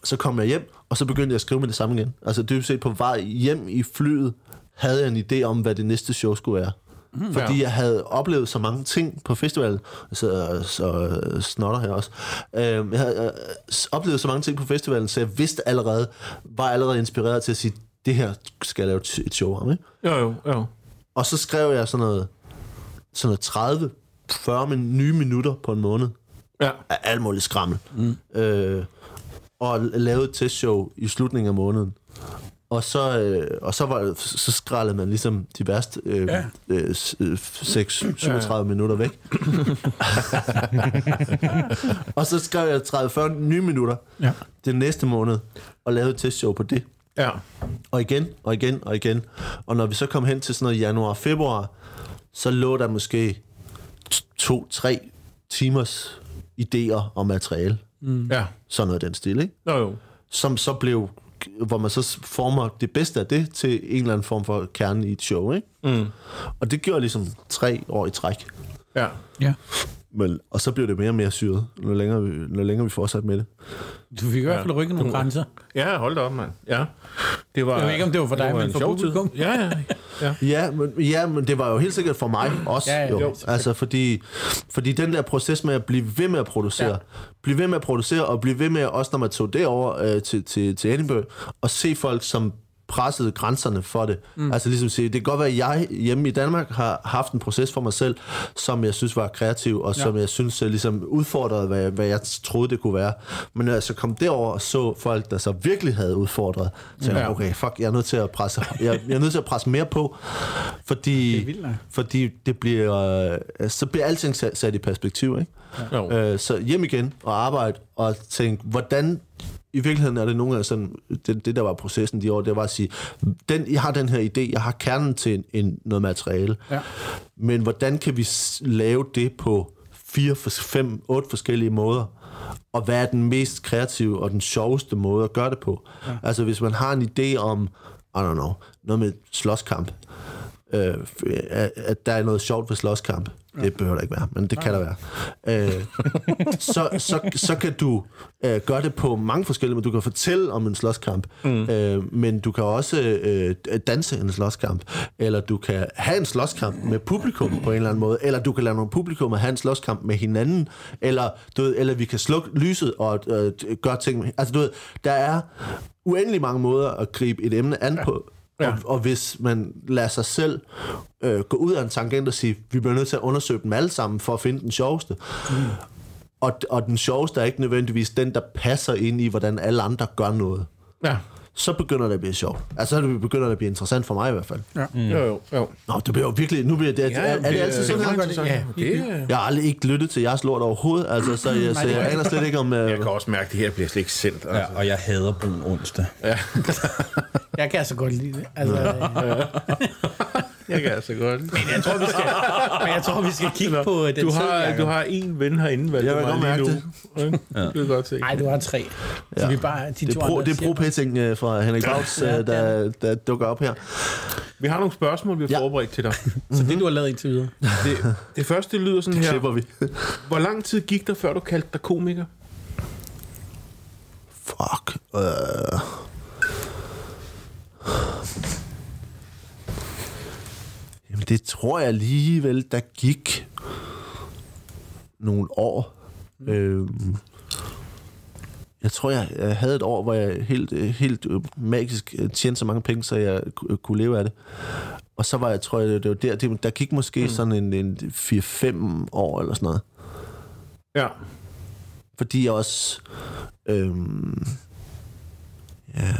så kom jeg hjem, og så begyndte jeg at skrive med det samme igen. Altså dybest set på vej hjem i flyet, havde jeg en idé om, hvad det næste show skulle være. Mm, Fordi ja. jeg havde oplevet så mange ting på festivalen, så, så snotter her også. Øh, jeg havde øh, oplevet så mange ting på festivalen, så jeg vidste allerede, var allerede inspireret til at sige, det her skal jeg lave et- show om. Ikke? Jo, jo, jo. Og så skrev jeg sådan noget, sådan noget 30, 40 min, nye minutter på en måned Ja. af alt muligt skrammel. Mm. Øh, og lavede et testshow i slutningen af måneden. Og så, øh, og så, var, så skrællede man ligesom de værste øh, Ja. øh, s- øh, 6-37 ja. minutter væk. [LAUGHS] og så skrev jeg 30-40 nye minutter Ja. den næste måned, og lavede et testshow på det. Ja. Og igen, og igen, og igen. Og når vi så kom hen til sådan noget januar-februar, så lå der måske to-tre timers idéer og materiale. Ja. Sådan noget den stil, ikke? Jo, jo. Som så blev, hvor man så former det bedste af det til en eller anden form for kerne i et show, ikke? Mm. Og det gjorde ligesom tre år i træk. Ja. Ja. Men, og så blev det mere og mere syret, når længere vi, når længere vi fortsatte med det. Du fik i hvert fald rykket nogle grænser. Ja, hold da op, mand. Ja. Det var, Jeg ved ikke, om det var for dig, men en for publikum. Ja, ja. ja. [LAUGHS] Ja men, ja, men det var jo helt sikkert for mig også. Ja, ja, jo. jo. Altså, fordi, fordi den der proces med at blive ved med at producere, Ja. blive ved med at producere, og blive ved med, også når man tog derover øh, til, til, til Edinburgh, og se folk, som pressede grænserne for det. Mm. Altså ligesom sige, det kan godt være, at jeg hjemme i Danmark har haft en proces for mig selv, som jeg synes var kreativ, og Ja. som jeg synes øh, ligesom udfordrede, hvad, hvad jeg troede, det kunne være. Men når jeg så kom derover og så folk, der så virkelig havde udfordret, så tænkte jeg, Ja. okay, fuck, jeg er nødt til at presse, jeg, jeg er nødt til at presse mere på, fordi, Det vildt fordi det bliver, øh, så bliver alting sat, sat i perspektiv, ikke? Jo. Øh, så hjem igen og arbejde og tænke, hvordan i virkeligheden er det nogle af sådan, det, det der var processen de år, det var at sige, den, jeg har den her idé, jeg har kernen til en, en, noget materiale, Ja. men hvordan kan vi lave det på fire, fem, otte forskellige måder? Og hvad er den mest kreative og den sjoveste måde at gøre det på? Ja. Altså hvis man har en idé om, I don't know, noget med slåskamp, øh, at, at der er noget sjovt ved slåskamp. Ja. Det behøver der ikke være, men det kan der være. Øh, [LAUGHS] så, så, så kan du øh, gøre det på mange forskellige måder. Du kan fortælle om en slåskamp, mm. øh, men du kan også øh, danse en slåskamp, eller du kan have en slåskamp med publikum på en eller anden måde, eller du kan lade nogle publikum have en slåskamp med hinanden, eller, du ved, eller vi kan slukke lyset og øh, gøre ting Altså du ved, der er uendelig mange måder at gribe et emne an på, Ja. og, og hvis man lader sig selv øh, gå ud af en tangent og sige, vi bliver nødt til at undersøge dem alle sammen for at finde den sjoveste. Mm. Og, og den sjoveste er ikke nødvendigvis den, der passer ind i, hvordan alle andre gør noget. Ja. Så begynder det at blive sjovt. Altså, så begynder det at blive interessant for mig i hvert fald. Ja. Mm. Jo, jo, jo. Nå, det bliver jo virkelig... Nu bliver det, ja, er, er det altid sådan her? her? Ja, det. Jeg har aldrig ikke lyttet til jeres lort overhovedet, altså, så jeg, [LAUGHS] så jeg aner slet ikke om... Jeg Øh, kan også mærke, at det her bliver slet ikke sendt. Ja, Altså. og jeg hader brun onsdag. [LAUGHS] [LAUGHS] Jeg kan altså godt lide det. Altså, øh, Jeg kan altså godt. men, jeg tror, vi skal, men jeg tror, vi skal kigge på øh, den Du tid, har, Jacob. du har en ven herinde, hvad Jeg vil godt mærke det. Det kan godt se. Nej, du har tre. Så Ja. vi bare, de det er, pro, det er pro-pitting øh, fra Henrik Bauts, Ja, øh, det er der, der dukker op her. Vi har nogle spørgsmål, vi har Ja. forberedt til dig. [LAUGHS] Så det, du har lavet indtil videre. Det, det første lyder sådan her. Klipper vi. Hvor lang tid gik der, før du kaldte dig komiker? Fuck. Øh. Det tror jeg alligevel, der gik nogle år. Mm. Øhm, jeg tror, jeg, jeg havde et år, hvor jeg helt, øh, helt øh, magisk øh, tjente så mange penge, så jeg ku- kunne leve af det. Og så var jeg, tror jeg, det var der, det, der gik måske mm. sådan en, en 4-5 år eller sådan noget. Ja. Fordi jeg også... Øhm, ja...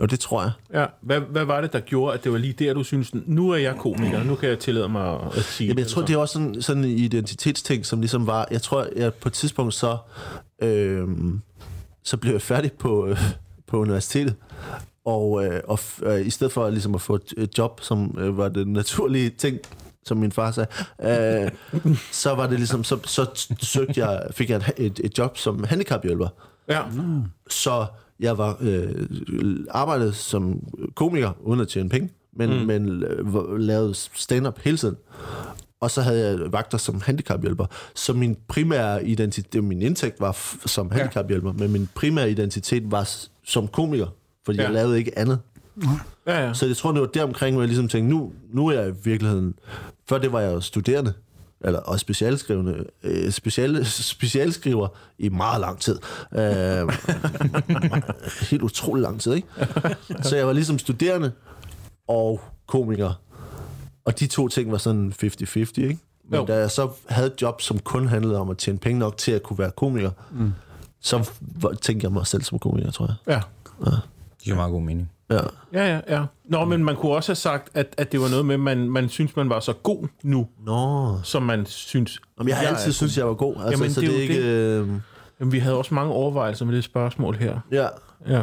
Og det tror jeg. ja. Hvad, hvad var det, der gjorde, at det var lige der, du synes, nu er jeg komiker, nu kan jeg tillade mig at sige Jamen, jeg tror, det er også sådan, sådan en identitetsting, som ligesom var... Jeg tror, jeg på et tidspunkt så... Øhm, så blev jeg færdig på, øh, på universitetet. Og, øh, og øh, i stedet for ligesom at få et, et job, som øh, var det naturlige ting, som min far sagde, øh, så var det ligesom, så, så søgte jeg, fik jeg et, et, et job som handicaphjælper. Ja. Så jeg var øh, arbejdede som komiker, uden at tjene penge, men, mm. men øh, lavede stand-up hele tiden. Og så havde jeg vagter som handicaphjælper. Så min primære identitet, min indtægt var f- som handicaphjælper, men min primære identitet var s- som komiker, fordi ja. Ja. jeg lavede ikke andet. Ja, ja. Så jeg tror, det var deromkring, hvor jeg ligesom tænkte, nu, nu er jeg i virkeligheden... Før det var jeg jo studerende, eller, og specialskrivende, øh, special, specialskriver i meget lang tid. Øh, [LAUGHS] helt utrolig lang tid, ikke? Så jeg var ligesom studerende og komiker. Og de to ting var sådan 50-50, ikke? Men Jo. da jeg så havde et job, som kun handlede om at tjene penge nok til at kunne være komiker, mm. så tænkte jeg mig selv som komiker, tror jeg. ja. Det giver meget god mening. Ja. Ja, ja, ja. Nå, men man kunne også have sagt, at, at det var noget med, at man, man synes, man var så god nu, Nå, som man synes. Jamen, jeg har er altid synes jeg var god. Altså, Jamen, så det er det, er ikke... Øh, Jamen, vi havde også mange overvejelser med det spørgsmål her. ja. Ja.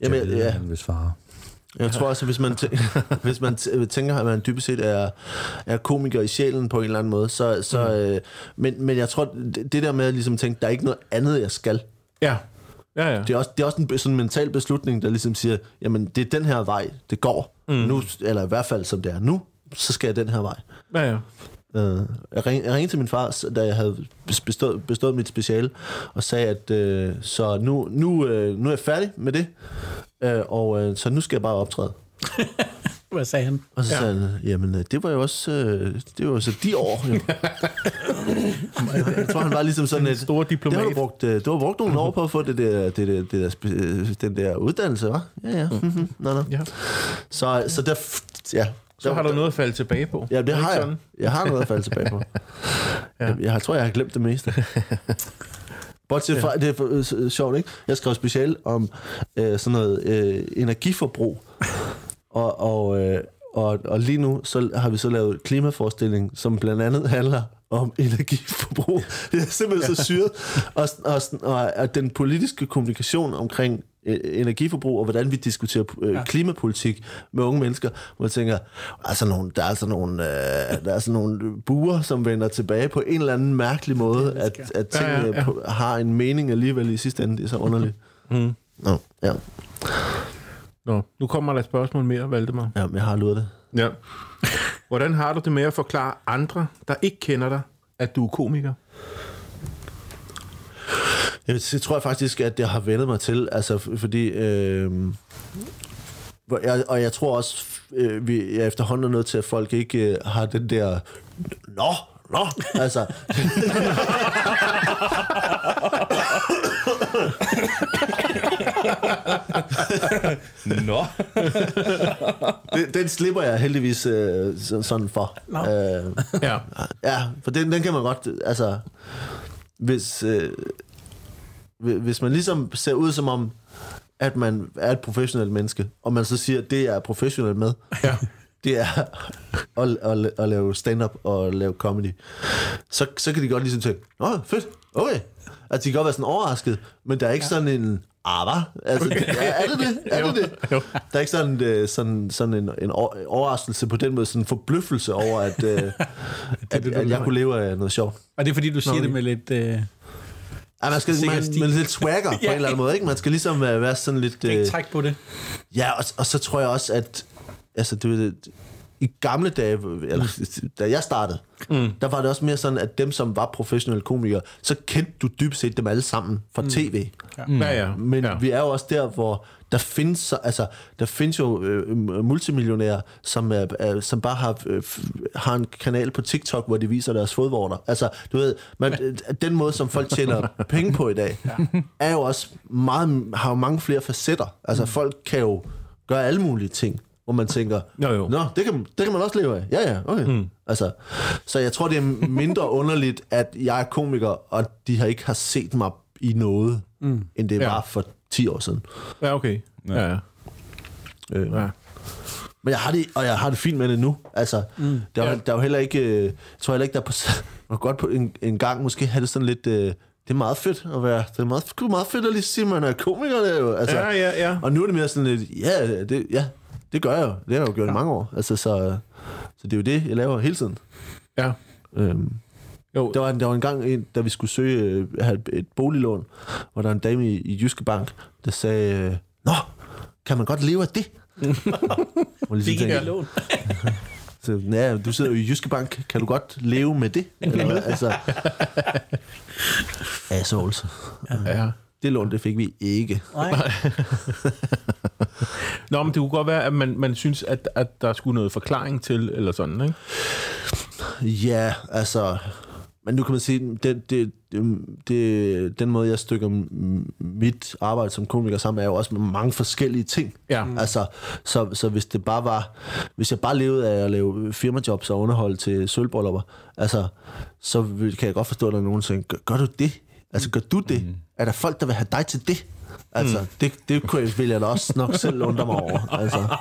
Jamen, jeg ved, ja. han vil svare. Jeg tror også, at hvis man, tæ- [LAUGHS] hvis man tæ- tænker, at man dybest set er, er komiker i sjælen på en eller anden måde, så... så Mm. øh, men, men jeg tror, det, det der med at ligesom tænke, der er ikke noget andet, jeg skal. Ja. Ja, ja. Det er også, det er også en sådan en mental beslutning, der ligesom siger, jamen, det er den her vej, det går. Mm. Nu, eller i hvert fald, som det er nu, så skal jeg den her vej. Ja, ja. Øh, jeg, ring, jeg ringede til min far, da jeg havde bestået, bestået mit speciale, og sagde, at øh, så nu, nu, øh, nu er jeg færdig med det, øh, og øh, så nu skal jeg bare optræde. [LAUGHS] Hvad sagde han? Og så ja. sagde han, jamen øh, det var jo også, øh, det var jo så de år. Jo. [LAUGHS] jeg tror, han var ligesom sådan et... Store Det diplomat. har du brugt, øh, du har brugt nogle år på at få det der, det der, det der, øh, den der uddannelse, hva'? Ja, ja. Mm-hmm. Nå, nå. Ja. Så, så der, ja. Så har du noget at falde tilbage på. Ja, det Er har jeg. sådan? Jeg har noget at falde tilbage på. [LAUGHS] ja. jeg, jeg tror, jeg har glemt det meste. [LAUGHS] Bortset fra, det er for, sjovt, ikke? Jeg skrev special om øh, sådan noget øh, energiforbrug. Og, og, øh, og, og lige nu så har vi så lavet klimaforestilling, som blandt andet handler om energiforbrug. [LAUGHS] Det er simpelthen så syret. Og, og, og, og den politiske kommunikation omkring øh, energiforbrug, og hvordan vi diskuterer øh, ja. klimapolitik med unge mennesker, hvor jeg tænker, altså nogle, der er altså nogle, øh, der er altså nogle buer, som vender tilbage på en eller anden mærkelig måde, at, at Ja, ja, tingene ja. på- har en mening alligevel i sidste ende. Det er så underligt. Mm. Nå, ja. Nå, nu kommer der et spørgsmål mere, Valdemar. ja, jeg har luret det. Ja. Hvordan har du det med at forklare andre, der ikke kender dig, at du er komiker? Jeg, det tror jeg faktisk, at jeg har vendet mig til, altså fordi... Øh, jeg, og jeg tror også, øh, vi er efterhånden er nødt til, at folk ikke øh, har den der... Nå, nå, altså... [LAUGHS] Nå. den, den slipper jeg heldigvis øh, så- sådan for. Nå. Øh, Ja. Ja, for den, den kan man godt, altså, hvis, øh, hvi- hvis man ligesom ser ud som om, at man er et professionelt menneske, og man så siger, at det jeg er professionel med, Ja. det er at, at, at lave stand-up og lave comedy, så, så kan de godt ligesom tænke, nå, fedt, okay. Altså, de kan godt være sådan overrasket, men der er ikke ja. sådan en, ah, hvad? Altså, okay. er, er det det? Er det det? Jo. Der er ikke sådan, øh, sådan, sådan en, en over- overraskelse på den måde, sådan en forbløffelse over, at, øh, [LAUGHS] at, det, at jeg kunne leve af noget sjovt. Og det er fordi, du siger okay. det med lidt... Øh, Ja, man skal man, man lidt swagger [LAUGHS] på Ja. en eller anden måde, ikke? Man skal ligesom øh, være sådan lidt... ikke Øh, træk på det. ja, og, og så tror jeg også, at... Altså, du ved, i gamle dage, eller da jeg startede, mm. der var det også mere sådan, at dem, som var professionelle komikere, så kendte du dybest set dem alle sammen fra mm. tv. Mm. Ja, ja. Men ja. ja. vi er jo også der, hvor der findes, så- altså, der findes jo øh, multimillionærer, som, er, er, som bare har, øh, har en kanal på TikTok, hvor de viser deres fodvorter. Altså, du ved, man, øh, den måde, som folk tjener [LAUGHS] penge på i dag, ja. er jo også meget, har jo mange flere facetter. Altså, mm. folk kan jo gøre alle mulige ting, hvor man tænker, Jo, jo. Nå, det kan, det kan man også leve af. Ja, ja, okay. Mm. Altså, så jeg tror, det er mindre [LAUGHS] underligt, at jeg er komiker, og de har ikke har set mig i noget, mm. end det Ja. var for 10 år siden. Ja, okay. Ja, ja. Øh. ja. Men jeg har det, og jeg har det fint med det nu. Altså, mm. der, er, Ja. ja. der er jo heller ikke, øh, jeg tror heller ikke, der er på, [LAUGHS] man godt på en, en gang måske have det sådan lidt, øh, det er meget fedt at være, det er meget, det er meget fedt at lige sige, at man er komiker. Det er jo, altså, Ja, ja, ja. Og nu er det mere sådan lidt, ja, det, ja, det gør jeg jo. Det har jeg jo gjort ja. i mange år. Altså, så, så det er jo det, jeg laver hele tiden. Ja. Øhm, Jo. Der var, en, der var en gang, en, da vi skulle søge øh, have et boliglån, hvor der var en dame i, i Jyske Bank, der sagde, øh, Nå, kan man godt leve af det? [LAUGHS] Fik tænkte, ikke lån. [LAUGHS] så, ja, du sidder jo i Jyske Bank, kan du godt leve med det? Eller, altså, [LAUGHS] assholes. Ja. Det lån, det fik vi ikke. Nej. [LAUGHS] Nå, men det kunne godt være, at man, man synes, at, at der skulle noget forklaring til, eller sådan, ikke? Ja, altså... Men nu kan man sige, det, det, det, den måde, jeg stykker mit arbejde som komiker sammen, er jo også med mange forskellige ting. Ja. Mm. Altså, så, så hvis det bare var... Hvis jeg bare levede af at lave firmajobs og underhold til sølvbryllupper, altså, så kan jeg godt forstå, at der er nogen, der siger, gør, gør du det? Altså, gør du det? Mm. Er der folk, der vil have dig til det? Altså, mm. det, det kunne jeg, vil jeg da også nok selv undre mig over. Altså.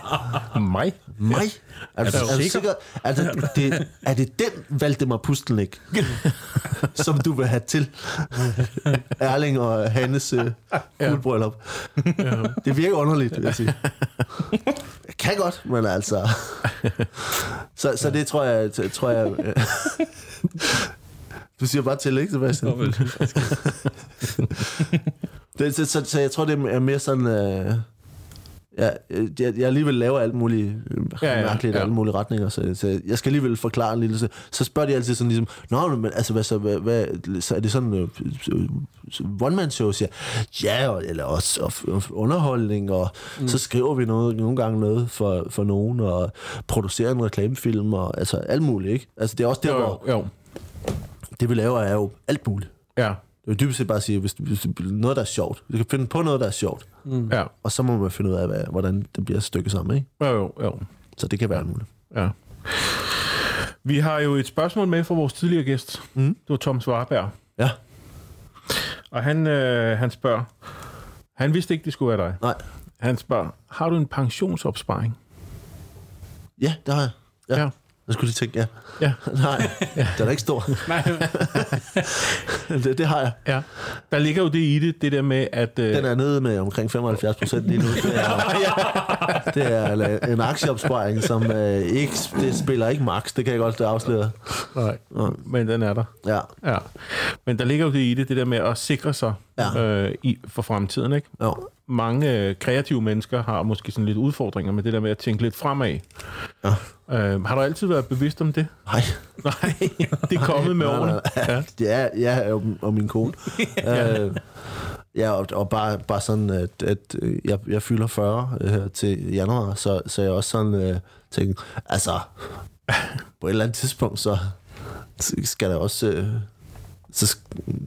Mig? Mig? Er du, er du sikker? sikker? Altså, det, er det den Valdemar Pustelnik, [LAUGHS] som du vil have til Erling og Hannes uh, guldbryllup? Det virker underligt, vil jeg sige. Jeg kan godt, men altså... Så, så det tror jeg... Tror jeg [LAUGHS] du siger bare til, ikke, Sebastian? [LAUGHS] Det, så, så, så jeg tror, det er mere sådan... Øh, ja, jeg, jeg alligevel laver alt muligt øh, Ja, ja, mærkeligt ja. alle mulige retninger, så, så jeg skal alligevel forklare en lille... Så, så spørger de altid sådan ligesom, Nå, men altså, hvad, så, hvad, hvad, så er det sådan øh, øh, one-man-shows? Ja, og, eller også og, og underholdning, og mm. så skriver vi noget, nogle gange noget for, for nogen, og producerer en reklamefilm, og altså alt muligt, ikke? Altså, det er også der, Jo, hvor jo, jo. Det, vi laver, er jo alt muligt. Ja. Det er dybest set bare at sige, hvis, hvis noget, der er sjovt. Du kan finde på noget, der er sjovt. Ja. Og så må man finde ud af, hvad, hvordan det bliver stykket sammen, ikke? Jo, jo, jo. Så det kan være alt muligt. Ja. Vi har jo et spørgsmål med fra vores tidligere gæst. Mm. Det var Tom Svarberg. Ja, Og han, øh, han spørger... Han vidste ikke, det skulle være dig. nej. Han spørger, har du en pensionsopsparing? Ja, det har jeg. Ja. Ja. Ja. Jeg skulle lige tænke, ja. Ja. [LAUGHS] Nej, ja. den er ikke stor. Nej, [LAUGHS] det, det har jeg. ja. Der ligger jo det i det, det der med, at... Øh, Den er nede med omkring 75 procent lige nu. Det er, [LAUGHS] det er en aktieopsparing, som øh, ikke, det spiller ikke max. Det kan jeg godt afsløre. Nej, men den er der. Ja, Ja. Men der ligger jo det i det, det der med at sikre sig Ja. øh, i, for fremtiden, ikke? jo. Mange øh, kreative mennesker har måske sådan lidt udfordringer med det der med at tænke lidt fremad. Ja. Øh, har du altid været bevidst om det? Nej. Nej, det er kommet med årene. nej, [LAUGHS] Ja, ja og, og min kone. [LAUGHS] øh, ja, og, og bare, bare sådan, at, at øh, jeg, jeg fylder 40 øh, til januar, så, så jeg også sådan øh, tænker, altså, [LAUGHS] på et eller andet tidspunkt, så skal der også, øh, så,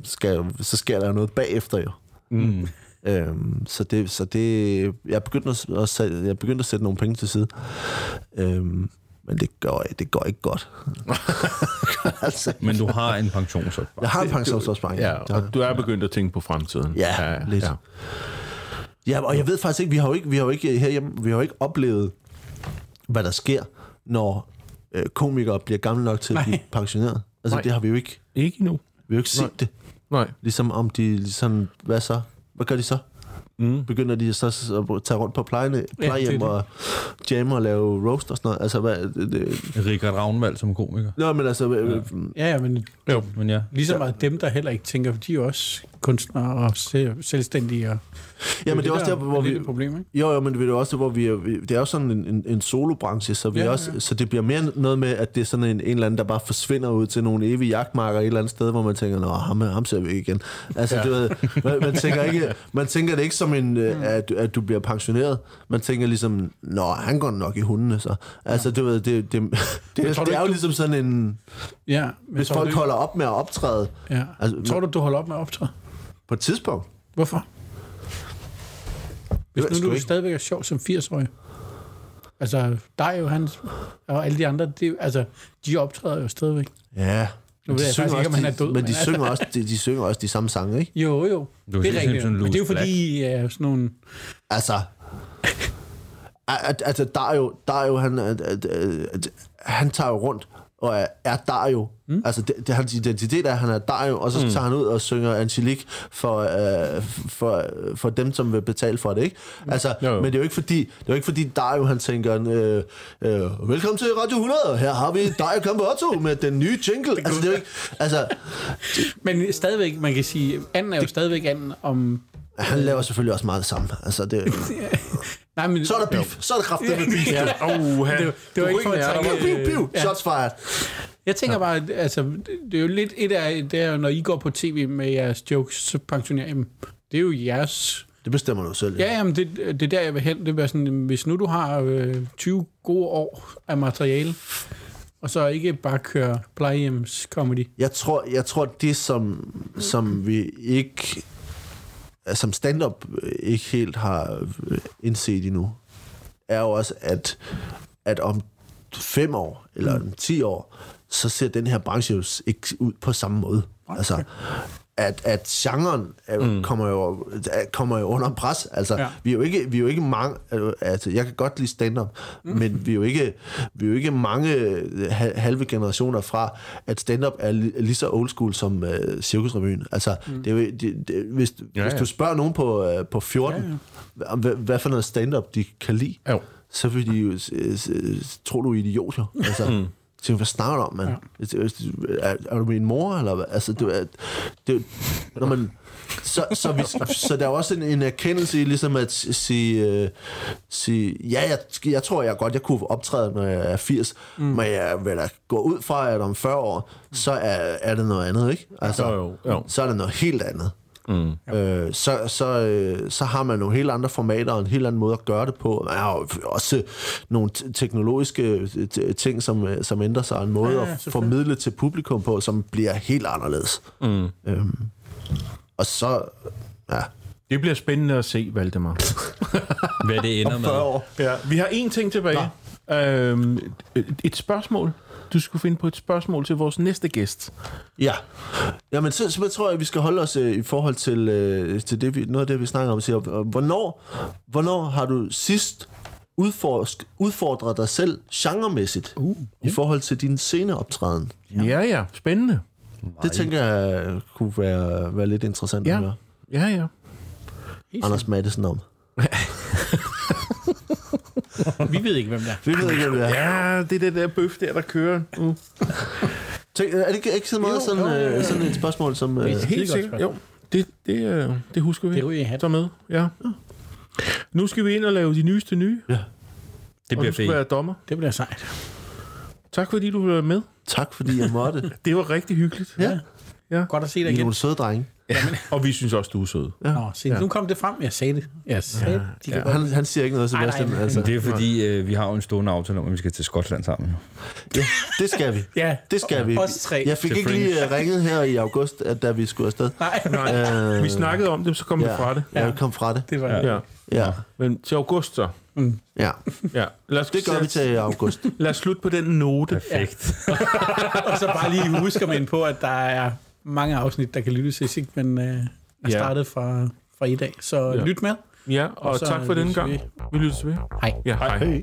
skal, så sker der noget bagefter jo. Mm. Øhm, så det, så det, jeg begyndte at, jeg begyndte at sætte nogle penge til side. Øhm, men det går, det går ikke godt. [LAUGHS] altså, Men du har en pensionsopsparing. jeg har en pensionsopsparing. Ja, og du er begyndt at tænke på fremtiden. Ja, lidt. Ja. Ja, og jeg ved faktisk ikke, vi har jo ikke, vi har jo ikke herhjemme, vi har jo ikke oplevet, hvad der sker, når øh, komikere bliver gamle nok til at blive Nej. pensioneret. Altså, Nej. det har vi jo ikke. Ikke endnu. Vi har jo ikke set Nej. det. Nej. Ligesom om de, ligesom, hvad så? Hvad gør de så? Mm. Begynder de så at tage rundt på plejehjem, plejehjem det. og jamme og lave roast og sådan noget? Altså, hvad, det, det, Richard Ravnvald som komiker. Nå, men altså, øh, ja, ja, men Jo. Men ja, lige så meget dem, der heller ikke tænker, for de er også kunstnere og se- selvstændige. Og ja, men det er også der, hvor vi... Det problem, ikke? Jo, jo, men det er jo også, hvor vi er, det er jo sådan en, en, en solobranche, så, vi Ja, ja, ja. også, så det bliver mere noget med, at det er sådan en, en eller anden, der bare forsvinder ud til nogle evige jagtmarker et eller andet sted, hvor man tænker, nå, ham, ham ser vi ikke igen. Altså, ja. du ved, man, man, tænker ikke, man tænker det ikke som en, mm. at, at du bliver pensioneret. Man tænker ligesom, nå, han går nok i hundene, så. Altså, du ved, det, det, det, det, tror det du er jo du- ligesom sådan en, Ja, men hvis folk du, holder op med at optræde ja. Altså, tror du, du holder op med at optræde? på et tidspunkt. Hvorfor? Hvis nu du ikke. stadigvæk er sjov som 80-årig. Altså, dig jo, han, og alle de andre, det, altså, de optræder jo stadigvæk. Ja. Nu ved jeg faktisk ikke, om han er død, men de, synger også, de, de synger også de samme sange, ikke? Jo, jo. Du det er rigtigt. Men det er jo fordi, I er sådan nogle... Altså, altså der er jo, der er jo han, han tager jo rundt og er, er Dario. Mm. Altså, det, det, hans identitet er, at han er Dario, og så mm. tager han ud og synger Angelique for, øh, for, for dem, som vil betale for det, ikke? Altså, Jo, jo. men det er jo ikke fordi, det er jo ikke fordi Dario, han tænker, øh, øh, velkommen til Radio 100, her har vi Dario Campotto med den nye jingle. Altså, det er jo ikke, altså, Men stadigvæk, man kan sige, anden er jo stadigvæk anden om... han laver selvfølgelig også meget det samme. Altså, det, [LAUGHS] Nej, men, så er der beef, så er der kraftigt med [LAUGHS] beef. Ja. Oh, det, var- det var ikke for at trække... Piu, piu, piu, Ja. shots fired. Jeg tænker bare, at, altså, det er jo lidt et af, det er jo, når I går på tv med jeres jokes, så pensionerer I dem. Det er jo jeres... Det bestemmer du selv. Ja, jamen, det, det er der, jeg vil hen. Det er sådan, hvis nu du har øh, 20 gode år af materiale, og så ikke bare køre plejehjems comedy. Jeg tror, jeg tror det, som, som vi ikke... Som stand-up ikke helt har øh, indset endnu, er jo også, at, at om fem år, eller om ti år, så ser den her branche jo ikke ud på samme måde. Altså, at, at genren er, mm. kommer, jo, er- kommer jo under pres. Altså, Ja. vi, er jo ikke, vi er jo ikke mange... Altså, jeg kan godt lide stand-up, mm. men vi er, jo ikke, vi er jo ikke mange ha- halve generationer fra, at stand-up er, li, er lige så old school som uh, cirkusrevyen. Altså, mm. det er jo, det, det, hvis, ja, Ja, hvis du spørger nogen på, uh, på 14, ja, ja. Hvad, hvad for noget stand-up de kan lide, Jo. så vil de jo øh, øh, tro, du er idiot, jo. Altså, mm. Tænker, hvad snakker du om, mand? Ja. Er, er, du min mor, eller hvad? Altså, det, er, det, når man, så, så, vi, så der er også en, en erkendelse i ligesom at sige, øh, sige ja, jeg, jeg tror jeg godt, jeg kunne optræde, når jeg er 80, mm. men jeg vil da gå ud fra, at om 40 år, så er, er det noget andet, ikke? Altså, Jo, jo, jo. Så er det noget helt andet. Mm. Øh, så, så, øh, så har man nogle helt andre formater og en helt anden måde at gøre det på. Man har jo også nogle t- teknologiske øh, ting, som, øh, som ændrer sig, en måde Ja, ja, at formidle til publikum på, som bliver helt anderledes. Mm. Øhm, og så, ja, Det bliver spændende at se, Valdemar. [LAUGHS] Hvad det ender med. 40 år. Ja, vi har én ting tilbage. Øhm, et- et spørgsmål. Du skulle finde på et spørgsmål til vores næste gæst. Ja. Jamen, så, så tror jeg, at vi skal holde os øh, i forhold til, øh, til det, vi, noget af det, vi snakker om. Siger, øh, hvornår, hvornår har du sidst udforsk, udfordret dig selv genremæssigt uh, uh. i forhold til din sceneoptræden? Ja, ja, ja spændende. Det tænker jeg kunne være, være lidt interessant Ja. at høre Ja, ja. Anders Madsen om. [LAUGHS] [LAUGHS] Vi ved ikke, hvem det er. Vi ved ikke, hvem det er. Ja, det er det der bøf der, der kører. Uh. Tænk, er det ikke, ikke så meget sådan, jo, jo, jo. øh, sådan et spørgsmål som... Øh, Helt Helt godt sikkert. Jo, det, det, øh, det husker vi. Det ryger i hatten. Så med, ja. Nu skal vi ind og lave de nyeste nye, ja. Det og bliver du skal fedt. være dommer. Det bliver sejt. Tak fordi du ville være med. Tak, fordi jeg måtte. [LAUGHS] Det var rigtig hyggeligt. Ja. Godt at se dig I er igen. nogle søde drenge. [LAUGHS] Og vi synes også, du er sød. Nå, se, nu kom det frem. Jeg sagde det. Jeg sagde det. De Ja. Han, han siger ikke noget, Nej, nej, Sebastian. men- altså. Det er fordi, øh, vi har jo en stående aftale om, at vi skal til Skotland sammen. Ja, det skal vi. Ja, Det skal vi. Os tre. Jeg fik Til ikke lige uh, ringet her i august, at da vi skulle afsted. Nej, [LAUGHS] Nej, Øh, vi snakkede om det, så kom ja, vi fra det. Ja, vi kom fra det. det var Ja. Ja, Men til august så. ja. Ja. Lad os, Det gør vi til august. Lad os slutte på den note. Perfekt. [LAUGHS] Og så bare lige huske mig ind på, at der er mange afsnit, der kan lyttes, hvis ikke man øh, er Ja. startet fra, fra i dag. Så Ja. lyt med. Ja, og, Og så tak for denne gang. vi. Vi lyttes ved. Hej. Ja, hej. Hej.